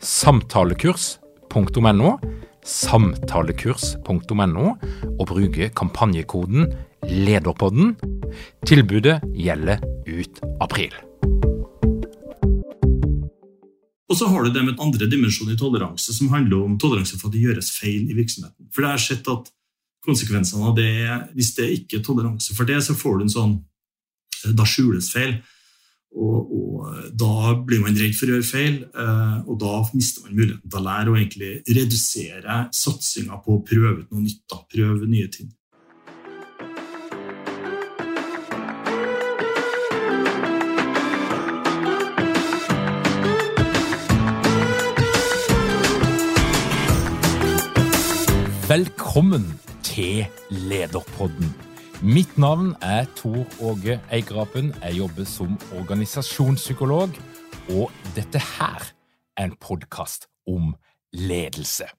samtalekurs.no, samtalekurs.no, og bruke kampanjekoden LEDERPODDEN. Tilbudet gjelder ut april. Og så har du det med et andre dimensjon i toleranse, som handler om toleranse for at det gjøres feil i virksomheten. For det er sett at konsekvensene av det er, Hvis det ikke er toleranse for det, så får du en sånn Da skjules feil. Og, og, da blir man redd for å gjøre feil, eh, og da mister man muligheten til å lære og egentlig redusere satsinga på å prøve ut noe nytt. Da. Prøve nye ting. Velkommen til Lederpodden. Mitt navn er Tor Åge Eikrapen. Jeg jobber som organisasjonspsykolog, og dette her er en podkast om ledelse.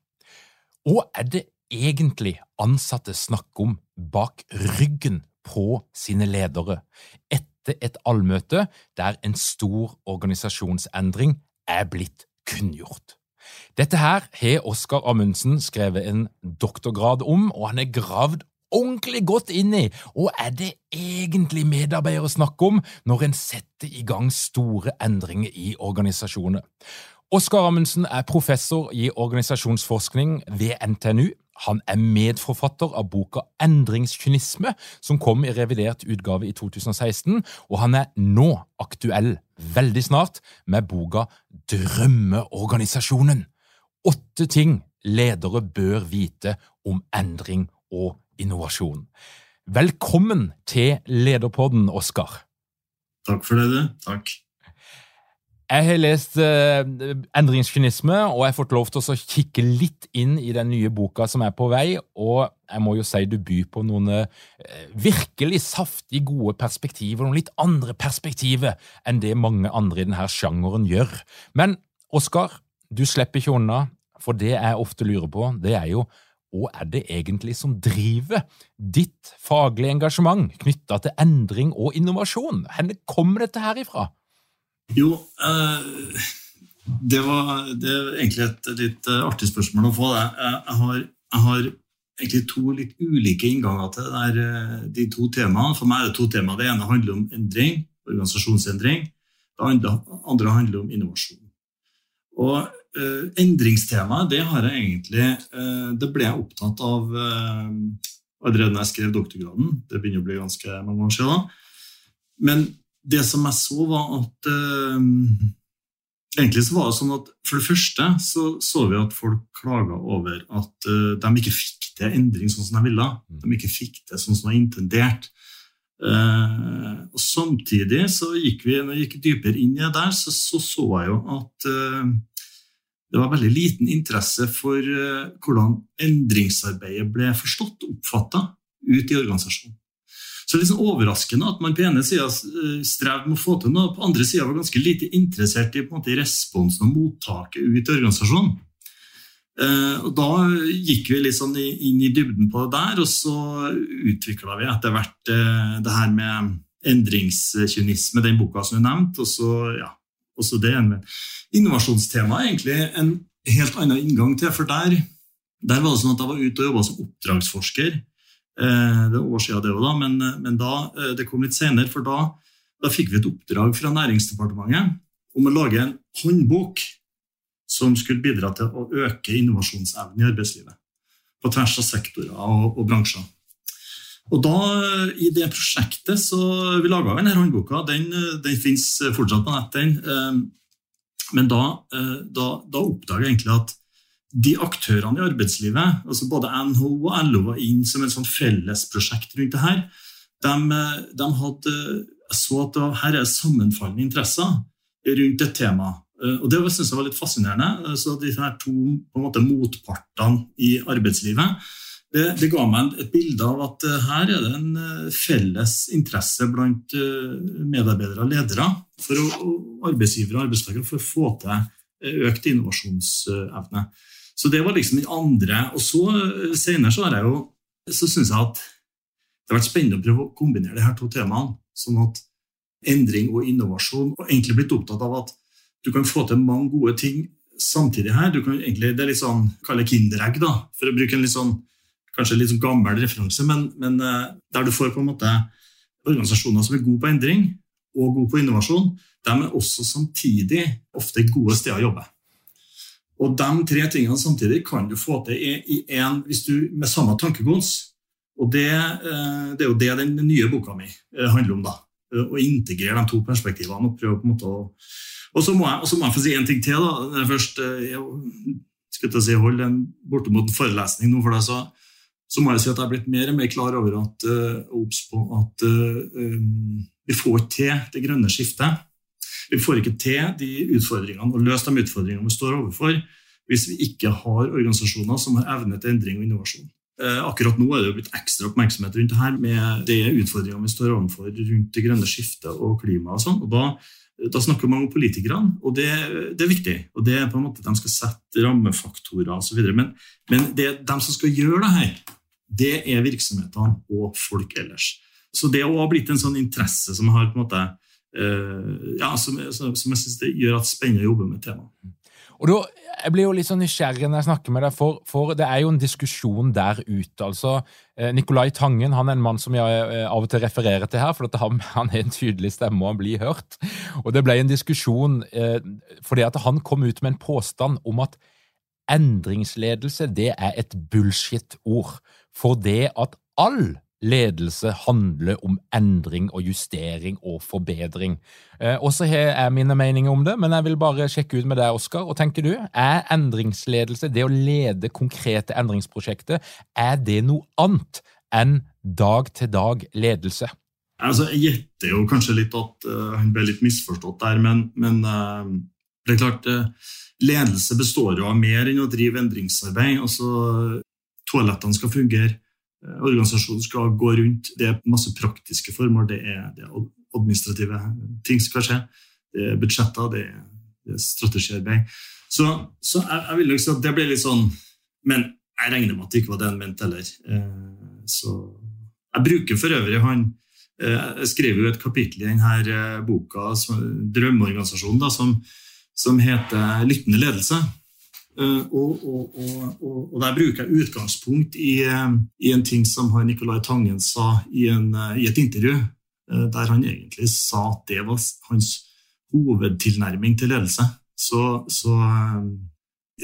Hva er det egentlig ansatte snakker om bak ryggen på sine ledere etter et allmøte der en stor organisasjonsendring er blitt kunngjort? Dette her har Oskar Amundsen skrevet en doktorgrad om, og han er gravd ordentlig godt inn i, og er det egentlig medarbeidere snakker om når en setter i gang store endringer i organisasjoner? Oskar Amundsen er professor i organisasjonsforskning ved NTNU. Han er medforfatter av boka Endringskynisme, som kom i revidert utgave i 2016, og han er nå aktuell, veldig snart, med boka Drømmeorganisasjonen. Åtte ting ledere bør vite om endring og innovasjon. Velkommen til Lederpodden, Oskar. Takk for det, du. Takk. Jeg har lest uh, Endringskynisme, og jeg har fått lov til å kikke litt inn i den nye boka som er på vei, og jeg må jo si du byr på noen uh, virkelig saftig gode perspektiver, noen litt andre perspektiver enn det mange andre i denne sjangeren gjør. Men Oskar, du slipper ikke unna, for det jeg ofte lurer på, det er jo hva er det egentlig som driver ditt faglige engasjement knytta til endring og innovasjon? Hvor kommer dette her ifra? Jo, eh, det, var, det er egentlig et litt eh, artig spørsmål å få. Jeg har, jeg har egentlig to litt ulike innganger til der, eh, de to temaene. For meg er det to temaer. Det ene handler om endring, organisasjonsendring. Det andre handler om innovasjon. Og Uh, endringstemaet det har jeg egentlig uh, Det ble jeg opptatt av uh, allerede da jeg skrev doktorgraden. Det begynner å bli ganske mange år siden. Men det som jeg så, var at Egentlig så var det sånn at For det første så, så vi at folk klaga over at de ikke fikk til endring sånn som de ville. De ikke fikk til sånn som de var intendert. og Samtidig så gikk vi når vi gikk dypere inn i det der, så så, så jeg jo at det var veldig liten interesse for eh, hvordan endringsarbeidet ble forstått og oppfatta ut i organisasjonen. Så det er sånn overraskende at man på ene sida eh, strevde med å få til noe, på andre sida var ganske lite interessert i, måte, responsen og mottaket ut i organisasjonen. Eh, og Da gikk vi litt sånn inn i dybden på det der, og så utvikla vi etter hvert det her med endringskynisme, den boka som du nevnte. og så ja, også det. en innovasjonstemaet er egentlig en helt annen inngang til. For der, der var det sånn at jeg var ute og jobba som oppdragsforsker. Eh, det er år siden det òg, da, men, men da, eh, det kom litt senere. For da, da fikk vi et oppdrag fra Næringsdepartementet om å lage en håndbok som skulle bidra til å øke innovasjonsevnen i arbeidslivet. På tvers av sektorer og, og bransjer. Og da, I det prosjektet så Vi laga denne håndboka. Den, den fins fortsatt på nett. den. Men da, da, da oppdaga jeg egentlig at de aktørene i arbeidslivet, altså både NHO og LO var inn som et sånt fellesprosjekt rundt det her. De, de hadde, så at det, her er sammenfallende interesser rundt et tema. Og Det synes jeg var litt fascinerende. Så de her to måte, motpartene i arbeidslivet det, det, ga meg et bilde av at her er det en eh, felles interesse blant eh, medarbeidere og ledere for å, og arbeidsgivere og arbeidstakere for å få til eh, økt innovasjonsevne. Så det var liksom den andre. Og så eh, senere så jeg så syns jeg at det har vært spennende å prøve å kombinere de her to temaene. Sånn at endring og innovasjon Og egentlig blitt opptatt av at du kan få til mange gode ting samtidig her. Du kan egentlig, Det er litt sånn kalle kinderegg, da, for å bruke en litt sånn, kanskje litt sånn gammel referanse, men, men eh, der du får på en måte organisasjoner som er gode på endring og gode på innovasjon, de er også samtidig ofte gode steder å jobbe. Og de tre tingene samtidig kan du få til i en, hvis du, med samme tankegods. Og det, eh, det, er jo det den nye boka mi eh, handler om. da, Å integrere de to perspektivene. Og prøve på en måte å og så må jeg, må jeg få si en ting til. da, først jeg, skal å si, holde en bortimot forelesning nå for deg, så, så, må jeg si at jeg er blitt mer og mer klar over at, uh, at uh, vi får ikke til det grønne skiftet vi får ikke til de utfordringene og løst de utfordringene vi står overfor, hvis vi ikke har organisasjoner som har evne til endring og innovasjon. Uh, akkurat nå er det jo blitt ekstra oppmerksomhet rundt det her med de utfordringene vi står overfor rundt det grønne skiftet og klima. og sånn, og da, da snakker man om politikerne, og det, det, er viktig. og det er på en måte De skal sette rammefaktorer osv. Men, men det, de som skal gjøre det her, det er virksomhetene og folk ellers. Så det har blitt en sånn interesse som har en måte uh, ja, som, som, jeg syns gjør at det spennende å jobbe med temaet. Og da, Jeg blir jo litt sånn nysgjerrig når jeg snakker med deg, for, for, det er jo en diskusjon der ute. altså eh, Nicolai Tangen han er en mann som jeg eh, av og til refererer til her, for han, han er en tydelig stemme og han blir hørt. Og Det ble en diskusjon eh, fordi at han kom ut med en påstand om at endringsledelse det er et bullshit-ord. For det at all ledelse handler om endring og justering og forbedring. Og så har jeg mine meninger om det, men jeg vil bare sjekke ut med deg, Oskar. Og tenker du, er endringsledelse, det å lede konkrete endringsprosjekter, er det noe annet enn dag-til-dag-ledelse? Altså, jeg gjetter jo kanskje litt at uh, ble litt misforstått der, men, men uh, det er klart uh, Ledelse består jo av mer enn å drive endringsarbeid. altså Toalettene skal fungere, Eh, organisasjonen skal gå rundt. Det er masse praktiske formål. Det er, det er administrative ting som skal skje. Det er budsjetter, det er, det er strategiarbeid. Så, så jeg, jeg, vil nok si at det ble litt sånn Men jeg regner med at det ikke var det han mente heller. Eh, så jeg bruker for øvrig han eh, Jeg skrev jo et kapittel i denne boka, Drømmeorganisasjonen, da, som, som heter 'Lyttende ledelse'. Eh, og, og, og, og, der bruker jeg utgangspunkt i, eh, i en ting som Nicolai Tangen sa i, en, eh, i, et intervju, der han egentlig sa at det var hans hovedtilnærming til ledelse. Så, så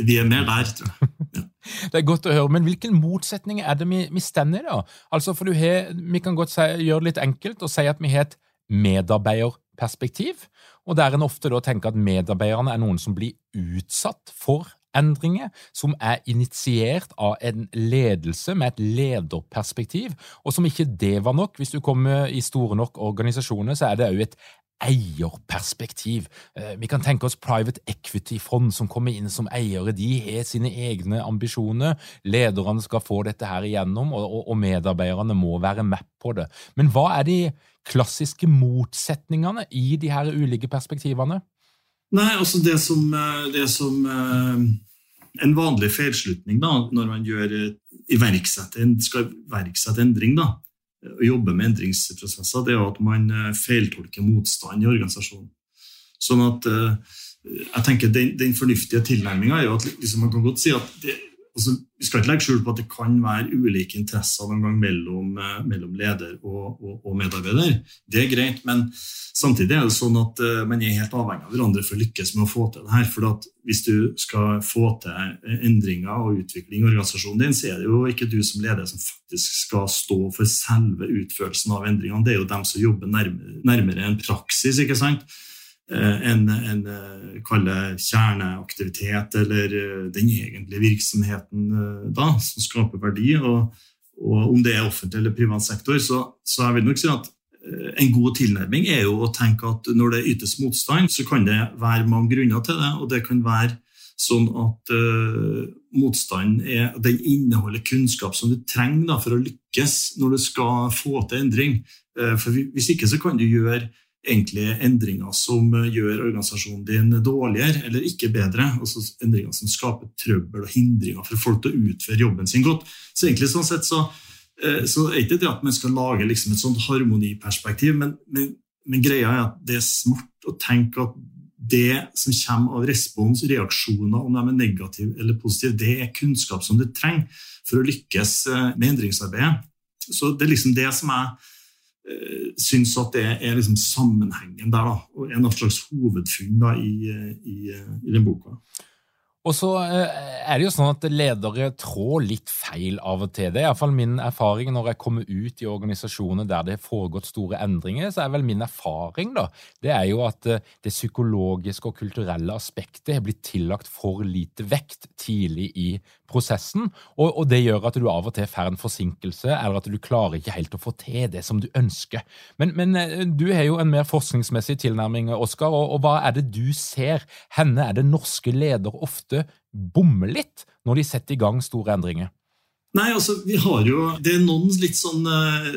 vi er mer der, tror jeg. Det er godt å høre, men hvilken motsetning er det vi, vi stender i, da? Altså, for he, Vi kan godt si, gjøre det litt enkelt og si at vi har et medarbeiderperspektiv, og der en ofte da tenker at medarbeiderne er noen som blir utsatt for endringer som er initiert av en ledelse med et lederperspektiv, og som ikke det var nok. Hvis du kommer i store nok organisasjoner, så er det òg et eierperspektiv. Eh, vi kan tenke oss private equity-fond som kommer inn som eiere. De har sine egne ambisjoner. Lederne skal få dette her igjennom, og, medarbeiderne må være med på det. Men hva er de klassiske motsetningene i de her ulike perspektivene? Nei, altså det som, eh, det som eh, En vanlig feilslutning da, når man gjør, iverksette, skal iverksette endring da, og jobbe med endringsprosesser, det er at man feiltolker motstand i organisasjonen. Sånn at jeg tenker Den, den fornuftige tilnærminga er jo at liksom man kan godt si at det, altså, Vi skal ikke legge skjul på at det kan være ulike interesser noen gang mellom, eh, mellom leder og, og, og, medarbeider. Det er greit, men samtidig er det sånn at uh, man er helt avhengig av hverandre for å lykkes med å få til det her. For hvis du skal få til endringer og utvikling i organisasjonen din, så er det jo ikke du som leder som faktisk skal stå for selve utførelsen av endringene. Det er jo dem som jobber nærmere, nærmere en praksis. ikke sant? Eh, en, en eh, kjerneaktivitet eller eh, den egentlige virksomheten da, som skaper verdi. Og, og om det er offentlig eller privat sektor, så, så jeg vil nok si at en god tilnærming er jo å tenke at når det ytes motstand, så kan det være mange grunner til det. Og det kan være sånn at uh, motstanden er, den inneholder kunnskap som du trenger da, for å lykkes når du skal få til endring. Uh, for Hvis ikke så kan du gjøre egentlig endringer som eh, gjør organisasjonen din dårligere eller ikke bedre. altså Endringer som skaper trøbbel og hindringer for folk til å utføre jobben sin godt. Så egentlig sånn sett så, eh, så er ikke det at man skal lage liksom et sånt harmoniperspektiv, men, men, men, greia er at det er smart å tenke at det som kommer av respons, reaksjoner, om de er negative eller positive, det er kunnskap som du trenger for å lykkes eh, med endringsarbeidet. Så det er liksom det som Eh, syns at det er liksom sammenhengen der, da, og en slags hovedfunn da, i, eh, i, eh, i den boka. Og så eh, er det jo sånn at ledere trår litt feil av og til. Det er iallfall min erfaring når jeg kommer ut i organisasjoner der det har foregått store endringer. Så er vel min erfaring da, det er jo at eh, det psykologiske og kulturelle aspektet har blitt tillagt for lite vekt tidlig i prosessen. Og, og det gjør at du av og til får en forsinkelse, eller at du klarer ikke helt å få til det som du ønsker. Men, men eh, du har jo en mer forskningsmessig tilnærming, Oskar, og, og hva er det du ser? Henne er det norske ledere ofte bommer litt når de setter i gang store endringer? Nei, altså, vi har jo, Det er noen litt sånn, uh,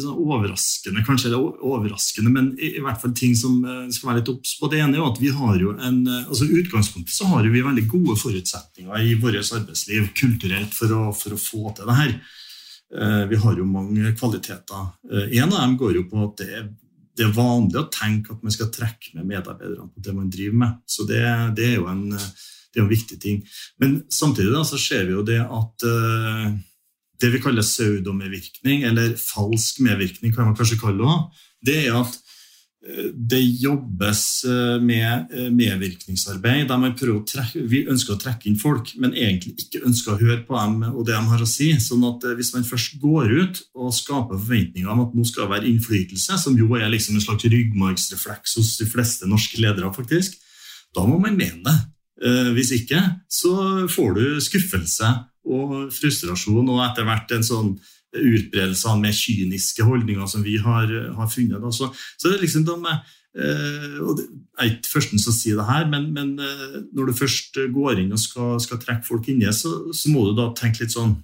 sånn overraskende, kanskje, eller overraskende, men i, i hvert fall ting som uh, skal være litt obs på. Det ene er jo at vi har jo en, uh, altså utgangspunktet så har vi veldig gode forutsetninger i vårt arbeidsliv kulturelt for å, for å få til det her. Vi har jo mange kvaliteter. En av dem går jo på at det er, det er vanlig å tenke at man skal trekke med medarbeiderne på det man driver med. Så det, det er jo en det er en viktig ting. Men samtidig da, så ser vi jo det at uh, det vi kaller pseudomedvirkning, eller falsk medvirkning, kan man kanskje kalle det, det er at uh, det jobbes uh, med medvirkningsarbeid der man prøver å trekke, vi ønsker å trekke inn folk, men egentlig ikke ønsker å høre på dem og det de har å si. sånn at Hvis man først går ut og skaper forventninger om at nå skal det være innflytelse, som jo er liksom en slags ryggmargsrefleks hos de fleste norske ledere, faktisk, da må man mene det. Eh, hvis ikke så får du skuffelse og frustrasjon og etter hvert en sånn utbredelse av mer kyniske holdninger som vi har, har funnet. Så, så, det er liksom de, eh, og det er ikke førsten som sier det her, men, men, eh, når du først går inn og skal, skal trekke folk inn i så, så, må du da tenke litt sånn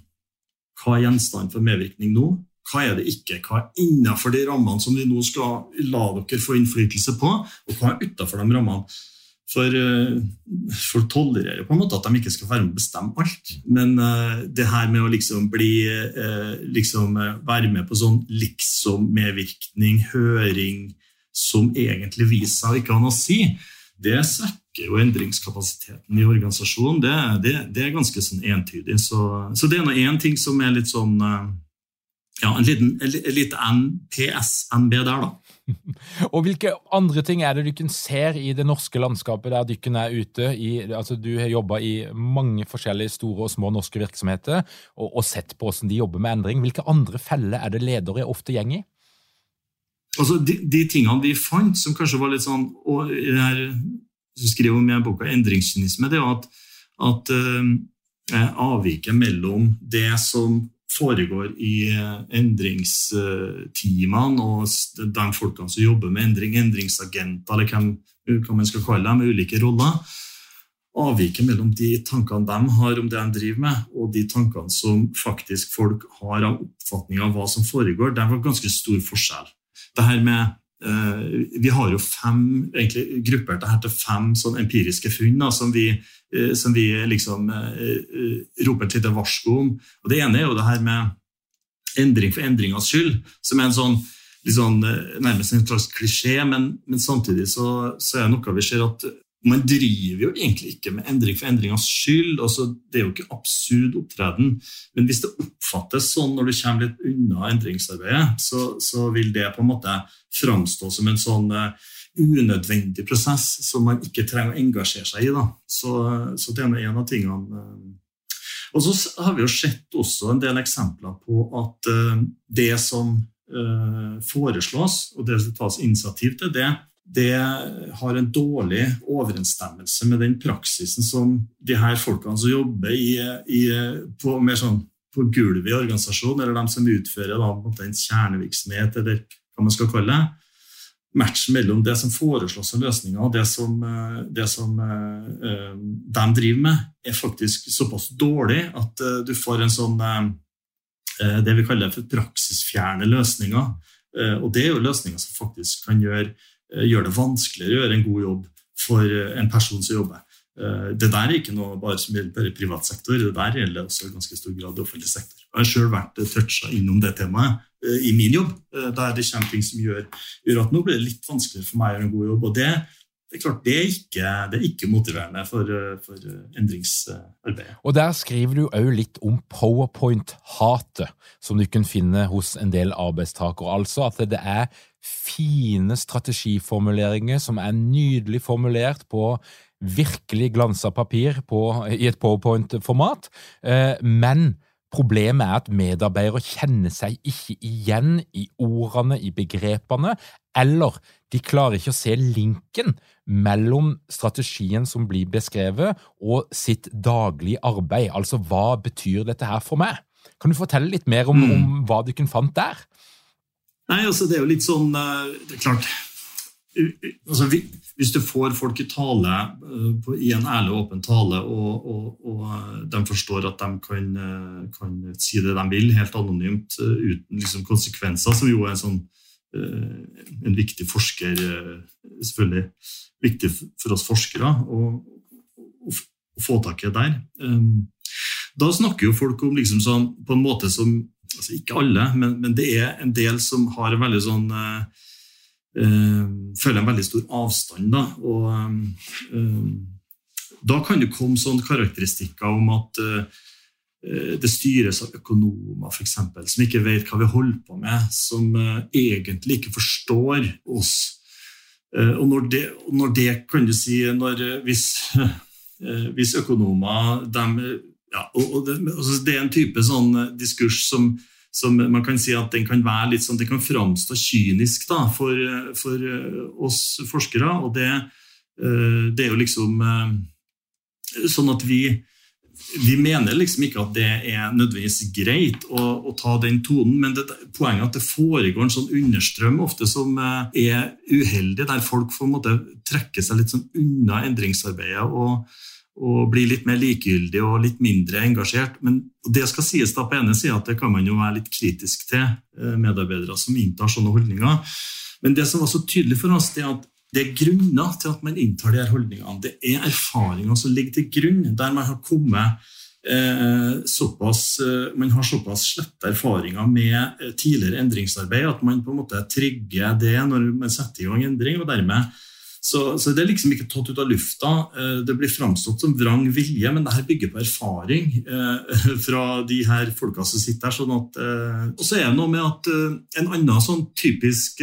Hva er gjenstand for medvirkning nå? Hva er det ikke? Hva er innenfor de rammene som vi nå skal la dere få innflytelse på, og hva er utenfor de rammene? For uh, folk tolererer på en måte at de ikke skal være med å bestemme alt. Men uh, det her med å liksom bli uh, liksom være med på sånn liksom-medvirkning, høring, som egentlig viser seg å ikke ha noe å si, det svekker jo endringskapasiteten i organisasjonen. Det, det, det er ganske sånn entydig. Så, så det er nå én ting som er litt sånn ja, en liten, en liten NPS-NB der, da. og hvilke andre ting er det dere ser i det norske landskapet der dere er ute? I, altså du har jobba i mange forskjellige store og små norske virksomheter og, og, sett på hvordan de jobber med endring. Hvilke andre feller er det ledere ofte går i? Altså, de, de, tingene vi fant, som kanskje var litt sånn og det her, som skriver om i boka, endringskynisme, det er at, at eh, avviket mellom det som foregår i eh, endringsteamene og de folkene som jobber med endring, endringsagenter, eller hvem, hva man skal kalle dem, med ulike roller. Avviket mellom de tankene de har om det de driver med, og de tankene som faktisk folk har av oppfatning av hva som foregår, det var ganske stor forskjell. Det her med vi har jo fem, egentlig gruppert det til fem sånn empiriske funn da, som vi Eh, som vi liksom eh, eh, roper et lite varsko om. Og Det ene er jo det her med endring for endringas skyld, som er en sånn, sånn nærmest en slags klisjé, men, men samtidig så, så, er det noe vi ser at man driver jo egentlig ikke med endring for endringas skyld. Altså, det er jo ikke absurd opptreden. Men hvis det oppfattes sånn når du kommer litt unna endringsarbeidet, så, så vil det på en måte framstå som en sånn uh, unødvendig prosess som man ikke trenger å engasjere seg i. Da. Så, så det er en av tingene. Uh, og så har vi jo sett også en del eksempler på at uh, det som foreslås, og det som tas initiativ til, det det har en dårlig overensstemmelse med den praksisen som de her folkene som jobber i, i, på, mer sånn, på gulvet i organisasjonen, eller de som utfører da, en kjernevirksomhet, eller hva man skal kalle det. Matchen mellom det som foreslås som løsninger, og det som, det som uh, de driver med, er faktisk såpass dårlig at du får en sånn det vi kaller for praksisfjerne løsninger. Og det er jo løsninger som faktisk kan gjøre Eh, gjør det vanskeligere å gjøre en god jobb for eh, en person som jobber. Eh, det der er ikke noe bare som gjelder bare privat sektor, det der gjelder også i ganske stor grad offentlig sektor. Jeg har sjøl vært toucha innom det temaet i min jobb, der det kommer ting som gjør, gjør at nå blir det litt vanskeligere for meg å gjøre en god jobb. og det det er klart, det er ikke, det er ikke motiverende for, for, endringsarbeidet. Og Der skriver du òg litt om powerpoint-hatet, som du kan finne hos en del arbeidstakere. Altså at det er fine strategiformuleringer som er nydelig formulert på virkelig glansa papir på, i et powerpoint-format, eh, men Problemet er at medarbeidere kjenner seg ikke igjen i ordene, i begrepene, eller de klarer ikke å se linken mellom strategien som blir beskrevet, og sitt daglige arbeid. Altså, hva betyr dette her for meg? Kan du fortelle litt mer om, mm. om hva du kunne fant der? Nei, altså det er jo litt sånn eh, Det er klart altså, Hvis du får folk i tale eh, i en ærlig og åpen tale, og, og, og, eh, de forstår at de kan, kan, si det de vil, helt anonymt, uten liksom, konsekvenser, som jo er en, sånn, en viktig forsker Selvfølgelig viktig for oss forskere å, få tak i det der. Da snakker jo folk om liksom sånn, på en måte som altså Ikke alle, men, men, det er en del som har en veldig sånn uh, Føler en veldig stor avstand. Da, og uh, da kan det komme sånne karakteristikker om at det styres av økonomer for eksempel, som ikke vet hva vi holder på med, som egentlig ikke forstår oss. Og når det, når det kan du si når, hvis, hvis økonomer de ja, og, det, det, er en type sånn eh, diskurs som, som, man kan si at den kan være litt sånn, det kan framstå kynisk da, for, eh, for, eh, oss forskere. Og det, det, er jo liksom sånn at vi, vi mener liksom ikke at det er nødvendigvis greit å, å ta den tonen, men det, poenget er at det foregår en sånn understrøm ofte som er uheldig, der folk får måte, trekke seg litt sånn unna endringsarbeidet. og og bli litt mer likegyldig og litt mindre engasjert. Men det skal sies da på ene sida at det kan man jo være litt kritisk til, eh, medarbeidere som inntar sånne holdninger. Men det som var så tydelig for oss, det er at det er grunner til at man inntar de her holdningene. Det er erfaringer som ligger til grunn, der man har kommet eh, såpass, eh, man har såpass slette erfaringer med eh, tidligere endringsarbeid at man på en måte trigger det når man setter i gang endring. og dermed så, så, det er liksom ikke tatt ut av lufta. Eh, det blir framstått som vrang vilje, men det her bygger på erfaring eh, fra de her folka som sitter her. Sånn at, eh, og så er det noe med at en annen sånn typisk,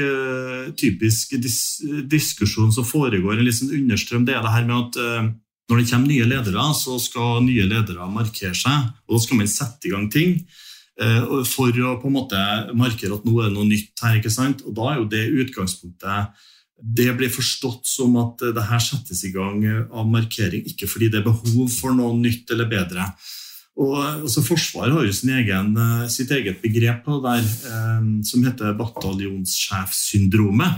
typisk dis diskusjon som foregår, en liksom understrøm, det er det her med at når det kommer nye ledere, så skal nye ledere markere seg, og da skal man sette i gang ting for å på en måte markere at nå er det noe nytt her. ikke sant? Og da er jo det utgangspunktet det blir forstått som at det her settes i gang av markering, ikke fordi det er behov for noe nytt eller bedre. Og altså Forsvaret har jo egen, eh, sitt eget begrep der, eh, som heter bataljonssjefsyndromet.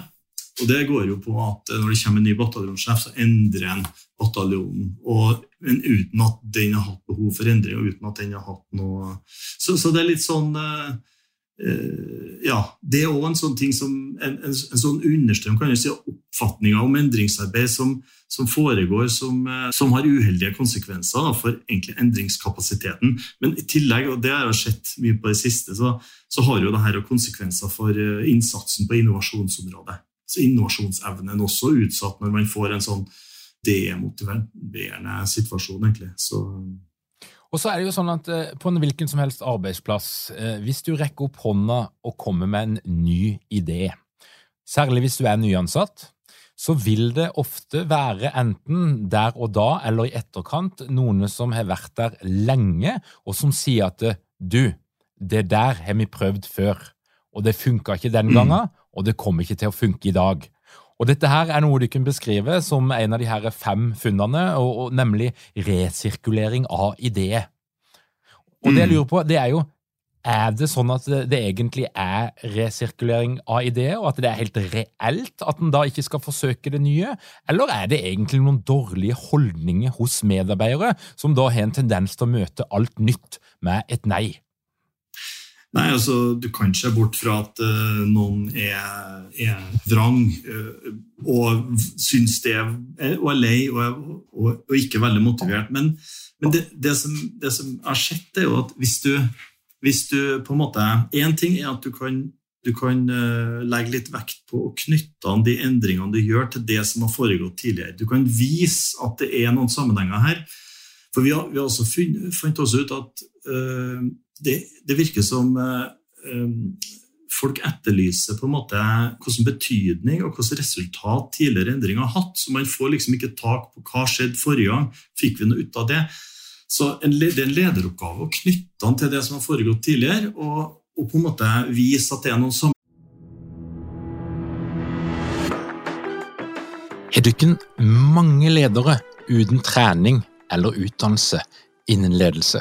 Og Det går jo på at når det kommer en ny bataljonssjef, så endrer en bataljonen. Og, men uten at den har hatt behov for endring, og uten at den har hatt noe Så, så det er litt sånn eh, Eh, ja, Det er òg en sånn ting som en, en, en sånn understrøm kan jeg si, oppfatninger om endringsarbeid som, som foregår, som, eh, som, har uheldige konsekvenser da, for egentlig endringskapasiteten. Men i tillegg, og det har jeg sett mye på det siste, så, så har jo dette konsekvenser for eh, innsatsen på innovasjonsområdet. Så Innovasjonsevnen også utsatt når man får en sånn demotiverende situasjon, egentlig. Så og så er det jo sånn at eh, På en hvilken som helst arbeidsplass, eh, hvis du rekker opp hånda og kommer med en ny idé, særlig hvis du er nyansatt, så vil det ofte være enten der og da eller i etterkant noen som har vært der lenge, og som sier at du, det der har vi prøvd før, og det funka ikke den gangen, og det kommer ikke til å funke i dag. Og Dette her er noe du kan beskrive som en av de her fem funnene, og, og nemlig resirkulering av ideer. Og det jeg lurer på, det er jo er det sånn at det, det egentlig er resirkulering av ideer, og at det er helt reelt at en da ikke skal forsøke det nye? Eller er det egentlig noen dårlige holdninger hos medarbeidere, som da har en tendens til å møte alt nytt med et nei? Nei, altså, Du kan ikke se bort fra at uh, noen er, er vrang uh, og syns det er, og er lei og, og, og ikke veldig motivert. Men, men det, det, som, det, som, har skjedd, er jo at hvis du, hvis du på en måte Én ting er at du kan, du kan uh, legge litt vekt på å knytte an de endringene du gjør, til det som har foregått tidligere. Du kan vise at det er noen sammenhenger her. For vi har, vi har også funnet også ut at det, det, virker som um, folk etterlyser på en måte hvilken betydning og hvilket resultat tidligere endringer har hatt. Så man får liksom ikke tak på hva skjedde forrige gang. Fikk vi noe ut av det? Så en, Det er en lederoppgave å knytte den til det som har foregått tidligere, og, og på en måte vise at det er noen sammenhenger. Er det ikke mange ledere uten trening eller utdannelse innen ledelse?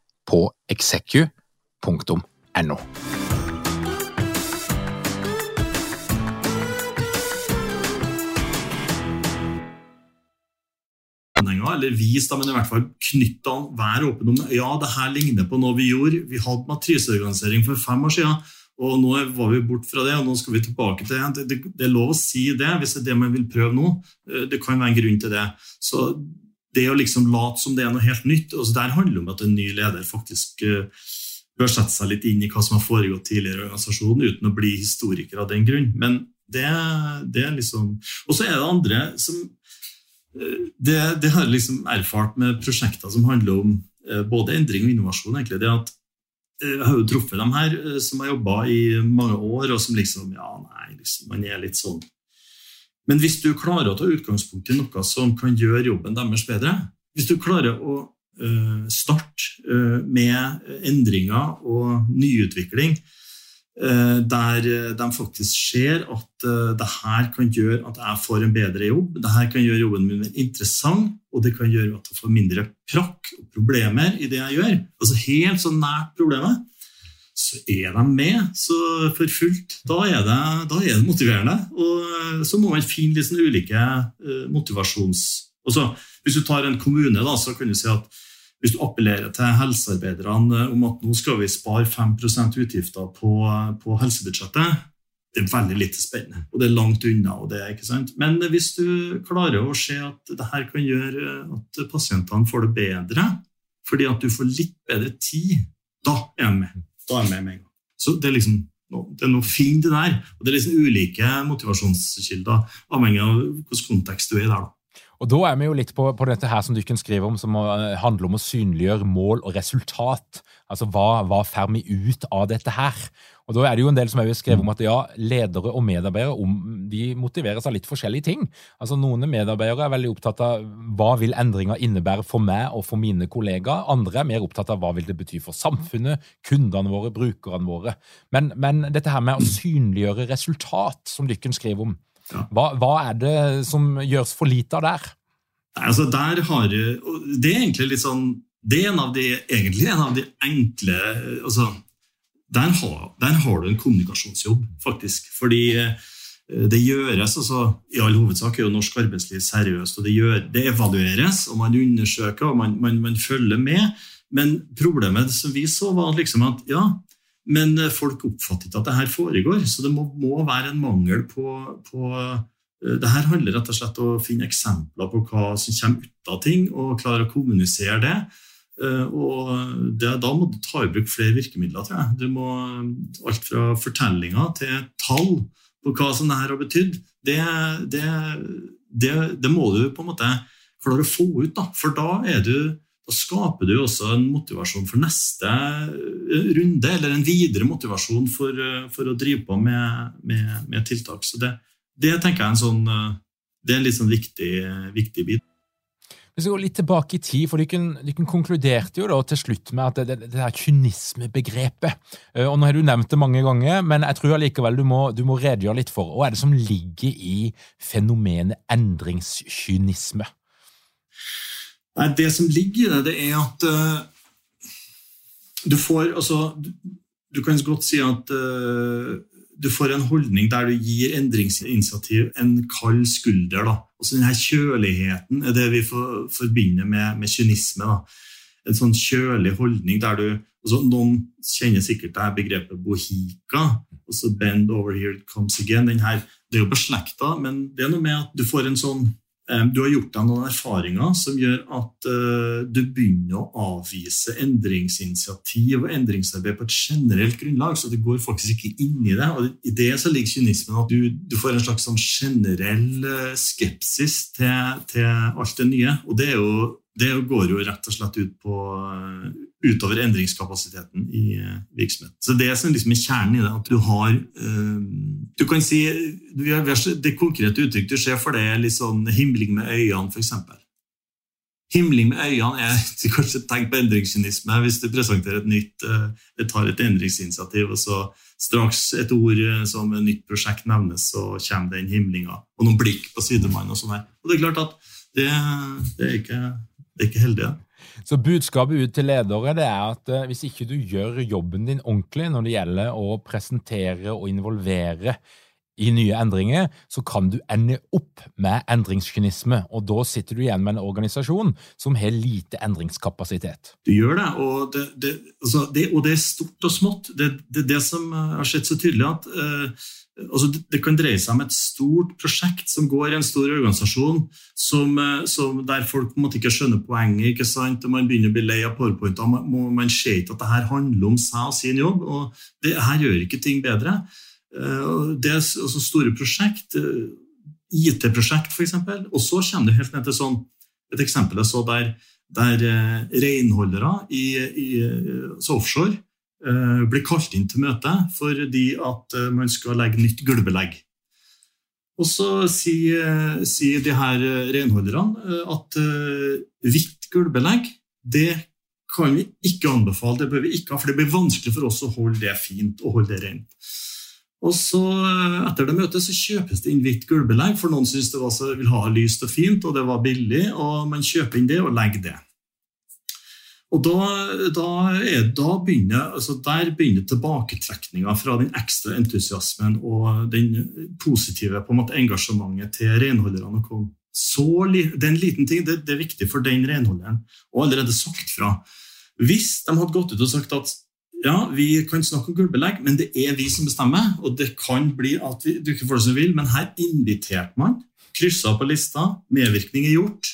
på execu.no. eller vis dem, men i hvert fall knytt an, vær åpen om ja, det her ligner på noe vi gjorde. Vi hadde matriseorganisering for fem år siden, og nå var vi bort fra det, og nå skal vi tilbake til det. Det, det er lov å si det hvis det er det man vil prøve nå. Eh, det kan være en grunn til det. Så det å liksom late som det er noe helt nytt altså Der handler det om at en ny leder faktisk uh, bør sette seg litt inn i hva som har foregått tidligere i organisasjonen, uten å bli historiker av den grunn. Men det, det er liksom Og så er det andre som uh, det, det, har jeg liksom erfart med prosjekter som handler om uh, både endring og innovasjon. egentlig, det at jeg har jo truffet dem her som har jobba i mange år, og som liksom Ja, nei, liksom, man er litt sånn men hvis du klarer å ta utgangspunkt i noe som kan gjøre jobben deres bedre, hvis du klarer å uh, starte uh, med endringer og nyutvikling uh, der de faktisk ser at det her kan gjøre at jeg får en bedre jobb, det her kan gjøre jobben min interessant, og det kan gjøre at jeg får mindre prakk og problemer i det jeg gjør, altså helt så nært problemet, så er de med så for fullt. Da er, det, da er det motiverende. Og eh, så må man finne litt sånn ulike uh, motivasjons... Også, hvis du tar en kommune, da, så kan du si at hvis du appellerer til helsearbeiderne om at nå skal vi spare 5% utgifter på, på, helsebudsjettet, det er veldig lite spennende, og det er langt unna. og det ikke sant? Men hvis du klarer å se at det her kan gjøre at pasientene får det bedre, fordi at du får litt bedre tid, da er de med. Da er jeg med med en gang. Så det er liksom det er noe fint det der. Og det er liksom ulike motivasjonskilder, avhengig av hvilken kontekst du er i der. da. Og Da er vi jo litt på, på dette her som du kan skrive om, som handler om å synliggjøre mål og resultat. Altså hva, hva får vi ut av dette her? Og Da er det jo en del som har skrevet om at ja, ledere og medarbeidere om, de motiveres av litt forskjellige ting. Altså Noen medarbeidere er veldig opptatt av hva vil endringa innebære for meg og for mine kollegaer. Andre er mer opptatt av hva vil det bety for samfunnet, kundene våre, brukerne våre. Men, men dette her med å synliggjøre resultat, som Dykken skriver om, hva, hva, er det som gjøres for lite av der? Altså der har, det er egentlig litt sånn det er en av de, egentlig en av de enkle altså, der, har, der har du en kommunikasjonsjobb, faktisk. Fordi det gjøres, altså I all hovedsak er jo norsk arbeidsliv seriøst, og det, gjør, det evalueres, og man undersøker og man, man, man, følger med. Men problemet som vi så, var liksom at ja, men folk oppfatter ikke at det her foregår. Så det må, må være en mangel på, på det her handler rett og slett om å finne eksempler på hva som kommer ut av ting, og klare å kommunisere det. Eh, og det, da må du ta i bruk flere virkemidler. tror jeg. Du må Alt fra fortellinger til tall på hva som det her har betydd. Det, det, det, må du på en måte klare å få ut. da, For da, du, da skaper du også en motivasjon for neste runde, eller en videre motivasjon for, for å drive på med, med, med tiltak. Så det, det tenker jeg er en sånn, det er en litt sånn viktig, viktig bit. Hvis vi går litt tilbake i tid, for Dere konkluderte jo da til slutt med at det, det, det her kynismebegrepet eh, og Nå har du nevnt det mange ganger, men jeg tror allikevel du du må redegjøre litt for hva er det som ligger i fenomenet endringskynisme? Nei, Det som ligger i det, det er at uh, du får altså, du, du, kan godt si at uh, du får en holdning der du gir endringsinitiativ en kald skulder. Da. Også denne kjøligheten er det vi for, forbinder med, med kynisme. Da. En sånn kjølig holdning der du altså Noen kjenner sikkert det begrepet bohika. Bend over here it comes again. Her, det er jo beslekta, men det er noe med at du får en sånn du har gjort deg noen erfaringer som gjør at uh, du begynner å avvise endringsinitiativ og endringsarbeid på et generelt grunnlag. Så du går faktisk ikke inn i det. Og I det så ligger kynismen at du, du får en slags sånn generell uh, skepsis til, til, alt det nye. Og det, er jo, det går jo rett og slett ut på uh, utover endringskapasiteten i uh, virksomheten. Så Det som liksom er kjernen i det, at du har Du kan si Det konkrete uttrykk du ser for det, er litt sånn himling med øynene, f.eks. Himling med øynene er kanskje et på endringskynisme hvis du presenterer et nytt Du tar et endringsinitiativ, og så straks et ord som et nytt prosjekt nevnes, så kommer den himlinga. Og noen blikk på sidemannen og sånn her. Og det er klart at det, det, er, ikke, ikke heldige. Så budskapet ut til ledere det er at eh, hvis ikke du gjør jobben din ordentlig når det gjelder å presentere og involvere i nye endringer, så kan du ende opp med endringskynisme. Og da sitter du igjen med en organisasjon som har lite endringskapasitet. Du gjør det, og det, det, altså det, og det er stort og smått. Det er det, som har skjedd så tydelig at uh, altså Det kan dreie seg om et stort prosjekt som går i en stor organisasjon, som, eh, som der folk på en måte ikke skjønner poenget. ikke sant? Man begynner å bli lei av powerpointer. Man, man ser ikke at det her handler om seg og sin jobb. og Det her gjør ikke ting bedre. Eh, det er altså store prosjekt, eh, IT-prosjekt f.eks. Og så kommer det helt ned til sånn, et eksempel jeg så der, der renholdere i, i offshore blir kalt inn til møte fordi at eh, man skal legge nytt gulvbelegg. Og så sier, sier de her renholderne eh, at hvitt gulvbelegg det kan vi ikke anbefale, det bør vi ikke ha, for det blir vanskelig for oss å holde det fint og holde det rent. Og så Etter det møtet så kjøpes det inn hvitt gulvbelegg, for noen synes det var så, vil ha lyst og fint, og det var billig, og man kjøper inn det og legger det. Og da, da, er, da begynner, altså Der begynner tilbaketrekninga fra den ekstra entusiasmen og den positive på en måte, engasjementet til renholderne å komme. Så, det er en liten ting, det, det, er viktig for den renholderen å allerede sagt fra. Hvis de hadde gått ut og sagt at ja, vi kan snakke om gulvbelegg, men det er vi som bestemmer, og det kan bli at vi, du ikke får det som vil, men her inviterte man, kryssa på lista, medvirkning er gjort.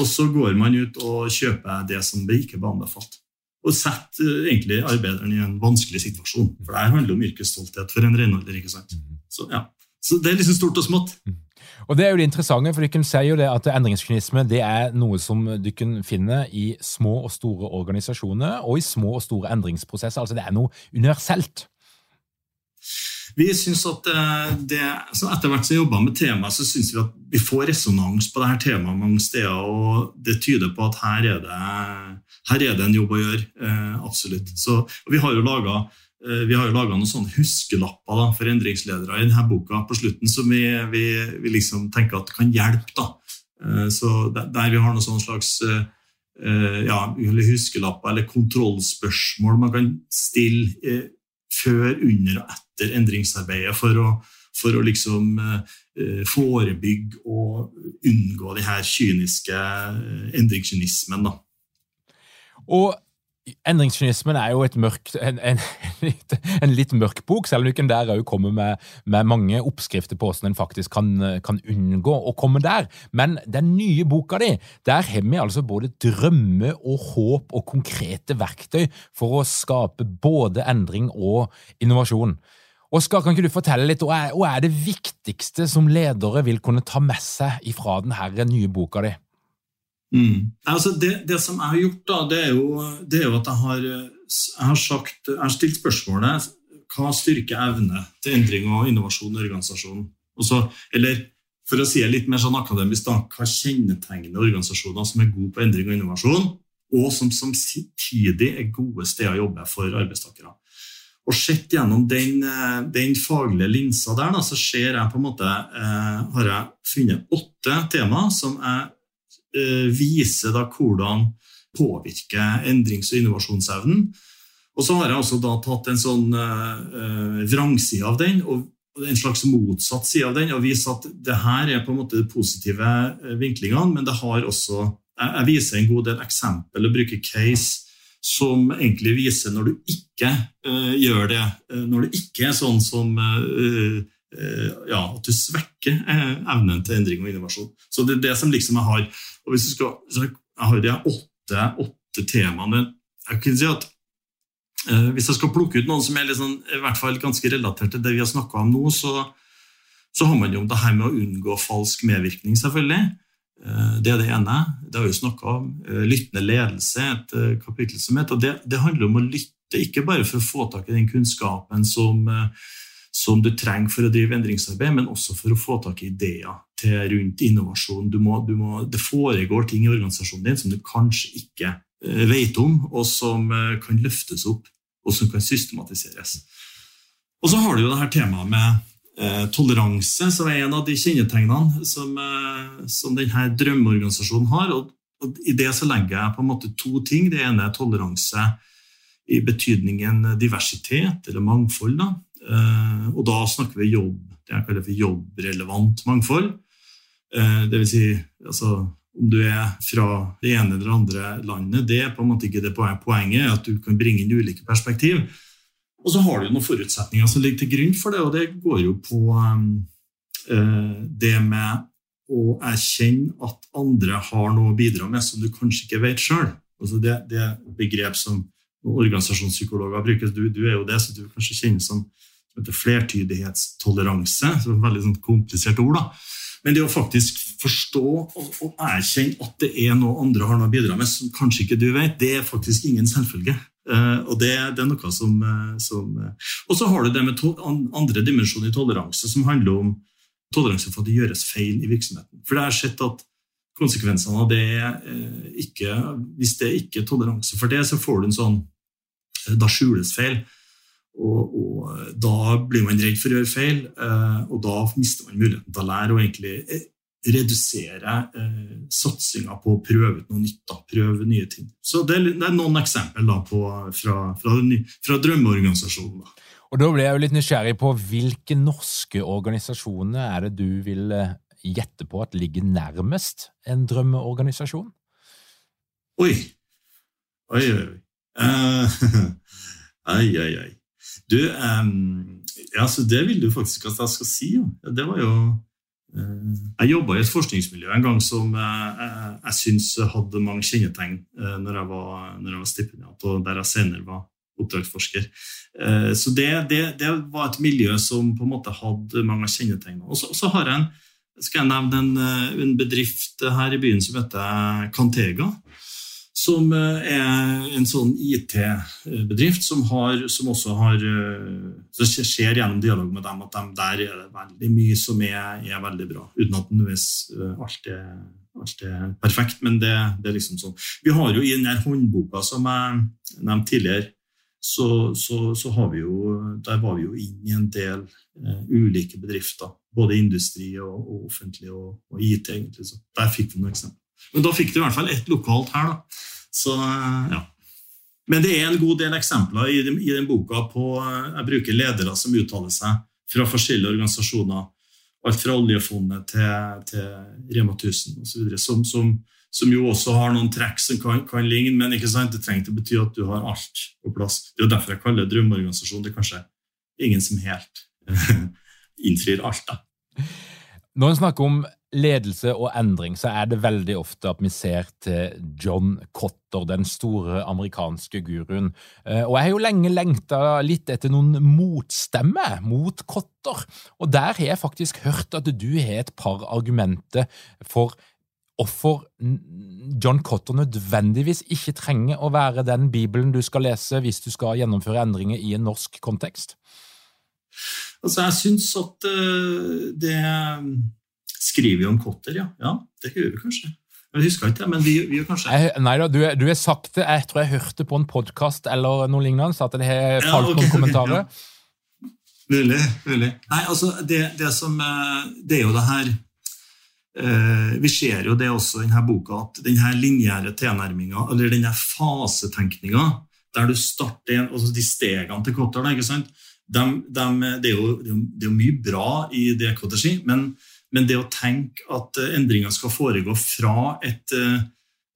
Og så går man ut og kjøper det som ikke ble anbefalt. Og setter eh, egentlig arbeideren i en vanskelig situasjon. For det handler om yrkesstolthet for en renholder. ikke sant? Så, ja. så det er liksom stort og smått. Og Det er jo det interessante, for dere sier jo det at endringskynisme det er noe som dere finner i små og store organisasjoner og i små og store endringsprosesser. Altså Det er noe universelt. Vi synes at eh, det, Etter hvert som vi jobber med temaet, så syns vi at vi får resonans på dette temaet mange steder. og Det tyder på at her er det, her er det en jobb å gjøre. Eh, absolutt. Så, vi har jo laga eh, vi har jo laga noen sånne huskelapper da, for endringsledere i denne boka på slutten som vi, vi, vi liksom tenker at kan hjelpe. da. Så Der vi har noen slags ja, huskelapper eller kontrollspørsmål man kan stille før, under og etter endringsarbeidet for å, for å liksom forebygge og unngå de her kyniske endringskynismen. Og Endringskynismen er jo mørkt, en, en, en, litt mørk bok, selv om ikke der òg kommer med, med, mange oppskrifter på hvordan en faktisk kan, kan, unngå å komme der. Men den nye boka di, der har vi altså både drømme og håp og konkrete verktøy for å skape både endring og innovasjon. Oskar, kan ikke du fortelle litt, hva er, hva er det viktigste som ledere vil kunne ta med seg ifra denne nye boka di? Mm. Altså det, det, som jeg har gjort, da, det er jo, det er jo at jeg har, jeg har, sagt, jeg har stilt spørsmålet hva styrker evne til endring og innovasjon i organisasjonen? Også, eller for å si det litt mer sånn akademisk, da, hva kjennetegner organisasjoner som er gode på endring og innovasjon, og som samtidig er gode steder å jobbe for arbeidstakere? Og Sett gjennom den, den, faglige linsa der, da, så ser jeg på en måte, eh, har jeg funnet åtte tema som jeg Eh, viser da hvordan påvirker endrings- og innovasjonsevnen. Og så har jeg også da tatt en sånn uh, vrangside av den og en slags motsatt side av den og vist at det her er på en måte de positive vinklingene, men det har også Jeg viser en god del eksempel og bruker case som egentlig viser når du ikke uh, gjør det, når det ikke er sånn som uh, ja, at du svekker evnen til endring og innovasjon. Så det er det som liksom jeg har og hvis du skal, Jeg har de åtte, åtte temaene. Jeg kan si at eh, Hvis jeg skal plukke ut noen som er liksom, i hvert fall ganske relatert til det vi har snakka om nå, så, så har man jo det her med å unngå falsk medvirkning, selvfølgelig. Eh, det er det ene. Det har vi jo snakka om. Eh, lyttende ledelse, et eh, kapittel som heter. Det, det handler om å lytte, ikke bare for å få tak i den kunnskapen som som du trenger for å drive endringsarbeid, men også for å få tak i ideer til rundt innovasjon. Du må, du må, det foregår ting i organisasjonen din som du kanskje ikke eh, vet om, og som eh, kan løftes opp og som kan systematiseres. Og så har du jo det her temaet med eh, toleranse, som er en av de kjennetegnene som, eh, som denne drømmeorganisasjonen har. Og, og, I det så legger jeg på en måte to ting. Det ene er toleranse i betydningen diversitet eller mangfold. Da. Eh, og da snakker vi jobb, det jeg kaller for jobbrelevant mangfold. Eh, det vil si, altså, om du er fra det ene eller andre landet, det er på en måte ikke det poenget, at du kan bringe inn ulike perspektiv. Og så har du noen forutsetninger som ligger til grunn for det, og det går jo på um, det med å erkjenne at andre har noe å bidra med som du kanskje ikke vet sjøl. Altså det, det begrep som organisasjonspsykologer bruker. Du, du, er jo det, så du kanskje kjenner som flertydighetstoleranse. Så et veldig sånn komplisert ord. da. Men det å faktisk forstå og, og, erkjenne at det er noe andre har noe å bidra med som kanskje ikke du vet, det er faktisk ingen selvfølge. Uh, og det, det, er noe som, uh, som uh, Og så har du det med to, andre dimensjoner i toleranse, som handler om toleranse for at det gjøres feil i virksomheten. For det er sett at konsekvensene av det er ikke Hvis det ikke er toleranse for det, så får du en sånn Da skjules feil. Og, og, da blir man redd for å gjøre feil, eh, og da mister man muligheten til å lære og egentlig eh, redusere eh, satsinga på å prøve ut noe nytt. Da, prøve nye ting. Så det er, det er noen eksempler da, på, fra, fra, fra drømmeorganisasjonen. Da. Og Da ble jeg jo litt nysgjerrig på hvilke norske organisasjoner er det du vil eh, gjette på at ligger nærmest en drømmeorganisasjon? Oi. Oi, oi, oi. Uh, ai, ai, ai. Du, um, ja, så det vil du faktisk at jeg skal si. Ja. Det var jo uh, Jeg jobba i et forskningsmiljø en gang som uh, jeg syns hadde mange kjennetegn uh, når jeg var, når jeg var stipendiat, og der jeg senere var oppdragsforsker. Så det, det, det, var et miljø som på en måte hadde mange kjennetegn. Og så har jeg en, skal jeg nevne en, en bedrift her i byen som heter Cantega som eh, er en sånn IT-bedrift som, som, også har eh, Det skjer gjennom dialog med dem at de, der er det veldig mye som er, er veldig bra, uten at nødvendigvis eh, alt er, alt er perfekt. Men det, det, er liksom sånn. Vi har jo i denne håndboka som jeg nevnte tidligere, så, så, så, har vi jo, der var vi jo inn i en del uh, ulike bedrifter. Både industri og, og offentlig og, og, IT. egentlig. Så der fikk vi noen eksempler. Men da fikk du i hvert fall ett lokalt her. da. Så, ja. Men det er en god del eksempler i i den boka på Jeg bruker ledere som uttaler seg fra forskjellige organisasjoner. Alt fra oljefondet til, til Rema 1000 osv. Som, som, som jo også har noen trekk som kan, kan ligne, men ikke sant? det trenger ikke bety at du har alt på plass. Det er jo derfor jeg kaller det drømmeorganisasjon. Det er kanskje ingen som helt innfrir alt. da. Når en snakker om ledelse og endring, så er det veldig ofte at vi ser til John Cotter, den store amerikanske guruen. Eh, og jeg har jo lenge lengta litt etter noen motstemmer mot Cotter, og der har jeg faktisk hørt at du har et par argumenter for hvorfor John Cotter nødvendigvis ikke trenger å være den bibelen du skal lese hvis du skal gjennomføre endringer i en norsk kontekst? Altså, jeg syns at uh, det Skriver vi om Kotter, ja? Ja, det gjør vi kanskje. Jeg husker ikke men vi, vi gjør kanskje jeg, Nei da, du, du har sagt det. Jeg tror jeg hørte på en podkast eller noe lignende, så at det har falt ja, okay, noen kommentarer. Okay, ja. Mulig. Mulig. Nei, altså, det, det, som eh, Det er jo det her uh, Vi ser jo det også i denne boka, at denne lineære tilnærminga, eller denne fasetenkninga, der du starter altså de stegene til Kotter? De, de, det, er jo, det, er jo, mye bra i det Kotter sier, men, men, det å tenke at eh, endringer skal foregå fra et, eh,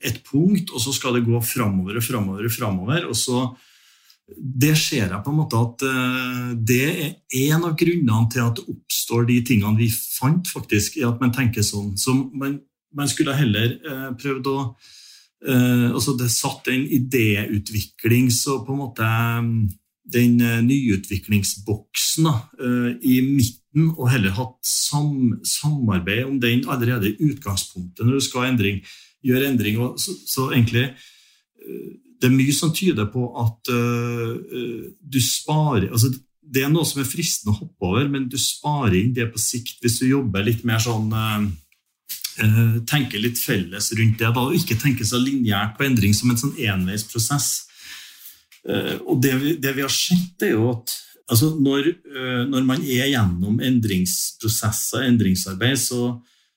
et punkt, og så skal det gå framover og framover og framover, og så det ser jeg på en måte at eh, det er en av grunnene til at det oppstår de tingene vi fant, faktisk, i at man tenker sånn. Så man, man skulle heller prøvd å altså Det satt en idéutvikling så på en måte den nyutviklingsboksen da, i midten, og heller hatt sam, samarbeid om den allerede i utgangspunktet når du skal endring, gjøre endring. Så, så, egentlig eh, Det er mye som tyder på at uh, du sparer altså Det er noe som er fristende å hoppe over, men du sparer inn det på sikt hvis du jobber litt mer sånn uh, tenker litt felles rundt det, da, og ikke tenker så lineært på endring som en sånn enveisprosess. Og det vi, det vi, har sett, er jo at altså når, eh, når, man er gjennom endringsprosesser, endringsarbeid, så,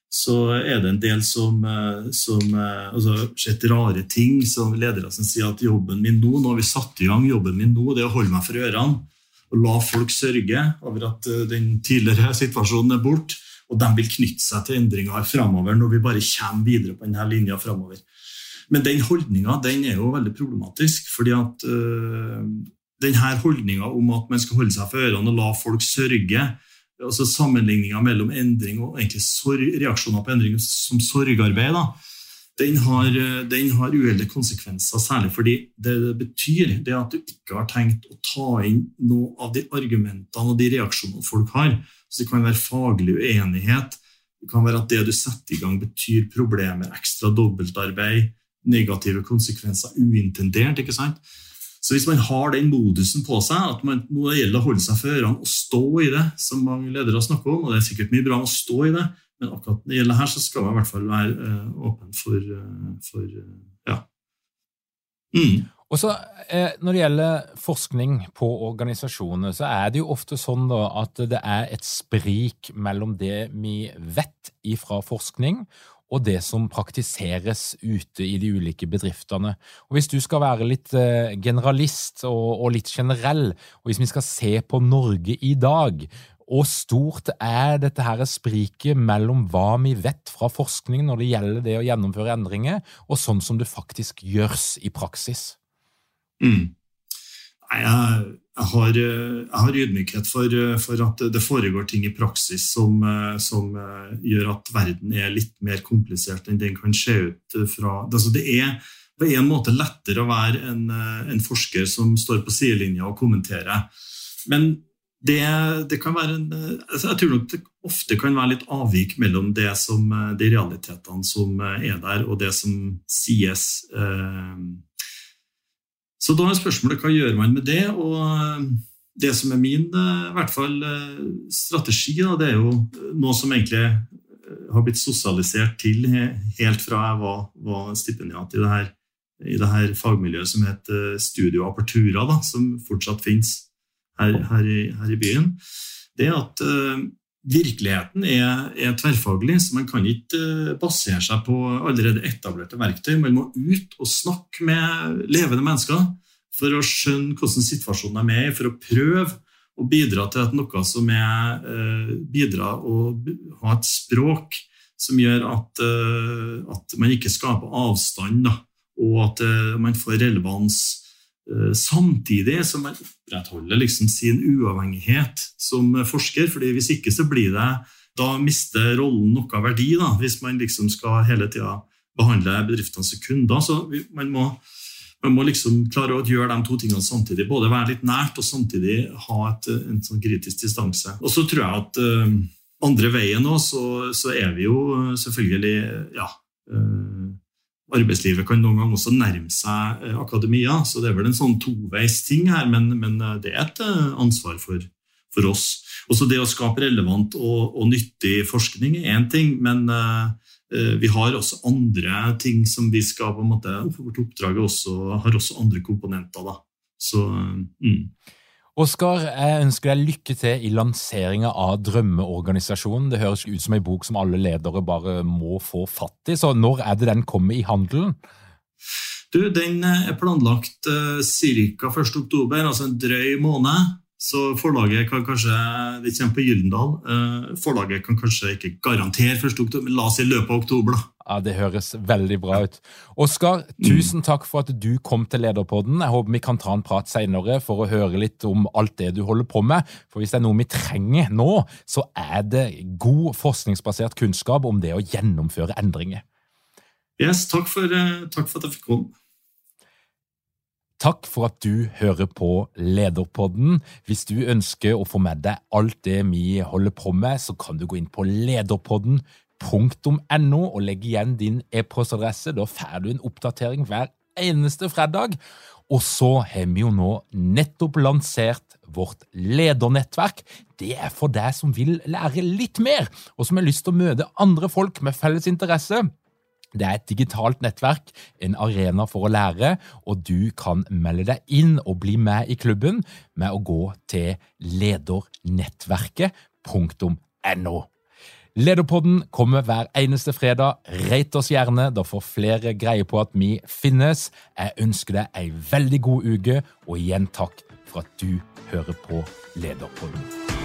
så er det en del som, eh, som altså, sett rare ting som ledere som sier at jobben min nå, nå har vi satt i gang jobben min nå, det er å holde meg for ørene og la folk sørge over at den tidligere situasjonen er borte. Og de vil knytte seg til endringer framover når vi bare kommer videre på denne linja framover. Men den holdninga er jo veldig problematisk. fordi at uh, denne holdninga om at man skal holde seg for ørene og la folk sørge, altså sammenligninga mellom endring og egentlig reaksjoner på endring som sorgarbeid, da, den har, den har uheldige konsekvenser, særlig fordi det, det betyr det at du ikke har tenkt å ta inn noe av de argumentene og de reaksjonene folk har. Så det kan være faglig uenighet. Det kan være at det du setter i gang, betyr problemer, ekstra dobbeltarbeid, negative konsekvenser uintendert. ikke sant? Så hvis man har den modusen på seg, at man, det gjelder å holde seg for ørene og stå i det, som mange ledere snakker om, og det er sikkert mye bra å stå i det, men akkurat når det gjelder her, så skal man i hvert fall være uh, åpen for, uh, for uh, ja. Mm. Og så Når det gjelder forskning på organisasjoner, så er det jo ofte sånn da, at det er et sprik mellom det vi vet ifra forskning, og det som praktiseres ute i de ulike bedriftene. Og Hvis du skal være litt eh, generalist og, og litt generell, og hvis vi skal se på Norge i dag, hvor stort er dette her spriket mellom hva vi vet fra forskningen når det gjelder det å gjennomføre endringer, og sånn som det faktisk gjøres i praksis? Mm. Nei, jeg, jeg, har, jeg, har, ydmykhet for, for, at det foregår ting i praksis som, som, gjør at verden er litt mer komplisert enn den kan se ut fra altså Det er på en måte lettere å være en, en forsker som står på sidelinja og kommenterer. Men det, det, kan være en, altså Jeg tror nok det ofte kan være litt avvik mellom det som, de realitetene som er der, og det som sies. Eh, så da er spørsmålet hva gjør man med det? Og eh, det som er min eh, hvert fall, eh, strategi, det er jo noe som egentlig har blitt sosialisert til helt fra jeg var, var stipendiat i det, her, i det her fagmiljøet som heter Studio Apertura, da, som fortsatt finnes her, her, i, her, i, byen. Det er at virkeligheten er, er, tverrfaglig, så man kan ikke basere seg på allerede etablerte verktøy. Man må ut og snakke med levende mennesker for å skjønne hvordan situasjonen de er i, for å prøve å bidra til at noe som er eh, Bidra å ha et språk som gjør at, eh, at man ikke skaper avstand, da, og at eh, man får relevans. Eh, samtidig som man opprettholder liksom sin uavhengighet som forsker. fordi Hvis ikke så blir det Da mister rollen noe verdi, da, hvis man liksom skal hele tida behandle bedriftene som kunder. Så man må, man må liksom klare å gjøre de to tingene samtidig. Både være litt nært og samtidig ha et, en sånn kritisk distanse. Og så tror jeg at uh, andre veien òg, så, så, er vi jo selvfølgelig ja, uh, arbeidslivet kan noen ganger også nærme seg eh, akademia, så det er vel en sånn toveis ting her, men, men eh, det er et eh, ansvar for, for oss. Også det å skape relevant og, og nyttig forskning er én ting, men uh, vi har også andre ting som vi skal på en måte, Vårt oppdrag også, har også andre komponenter. da. Så, mm. Oskar, jeg ønsker deg lykke til i lanseringa av Drømmeorganisasjonen. Det høres ut som ei bok som alle ledere bare må få fatt i. Så når er det den kommer i handelen? Du, Den er planlagt uh, ca. 1.10, altså en drøy måned. Så forlaget kan kanskje Det kommer på Gyldendal. Uh, forlaget kan kanskje ikke garantere 1.10, men la oss si løpet av oktober. da. Ja, Det høres veldig bra ut. Oskar, tusen takk for at du kom til Lederpodden. Jeg håper vi kan ta en prat senere for å høre litt om alt det du holder på med. For hvis det er noe vi trenger nå, så er det god forskningsbasert kunnskap om det å gjennomføre endringer. Yes, takk for, uh, takk for at jeg fikk komme. Takk for at du hører på Lederpodden. Hvis du ønsker å få med deg alt det vi holder på med, så kan du gå inn på lederpodden.no og legge igjen din e-postadresse. Da får du en oppdatering hver eneste fredag. Og så har vi jo nå nettopp lansert vårt ledernettverk. Det er for deg som vil lære litt mer, og som har lyst til å møte andre folk med felles interesse. Det er et digitalt nettverk, en arena for å lære, og du kan melde deg inn og bli med i klubben med å gå til ledernettverket.no. Lederpodden kommer hver eneste fredag. Rate oss gjerne, da får flere greie på at vi finnes. Jeg ønsker deg ei veldig god uke, og igjen takk for at du hører på Lederpodden.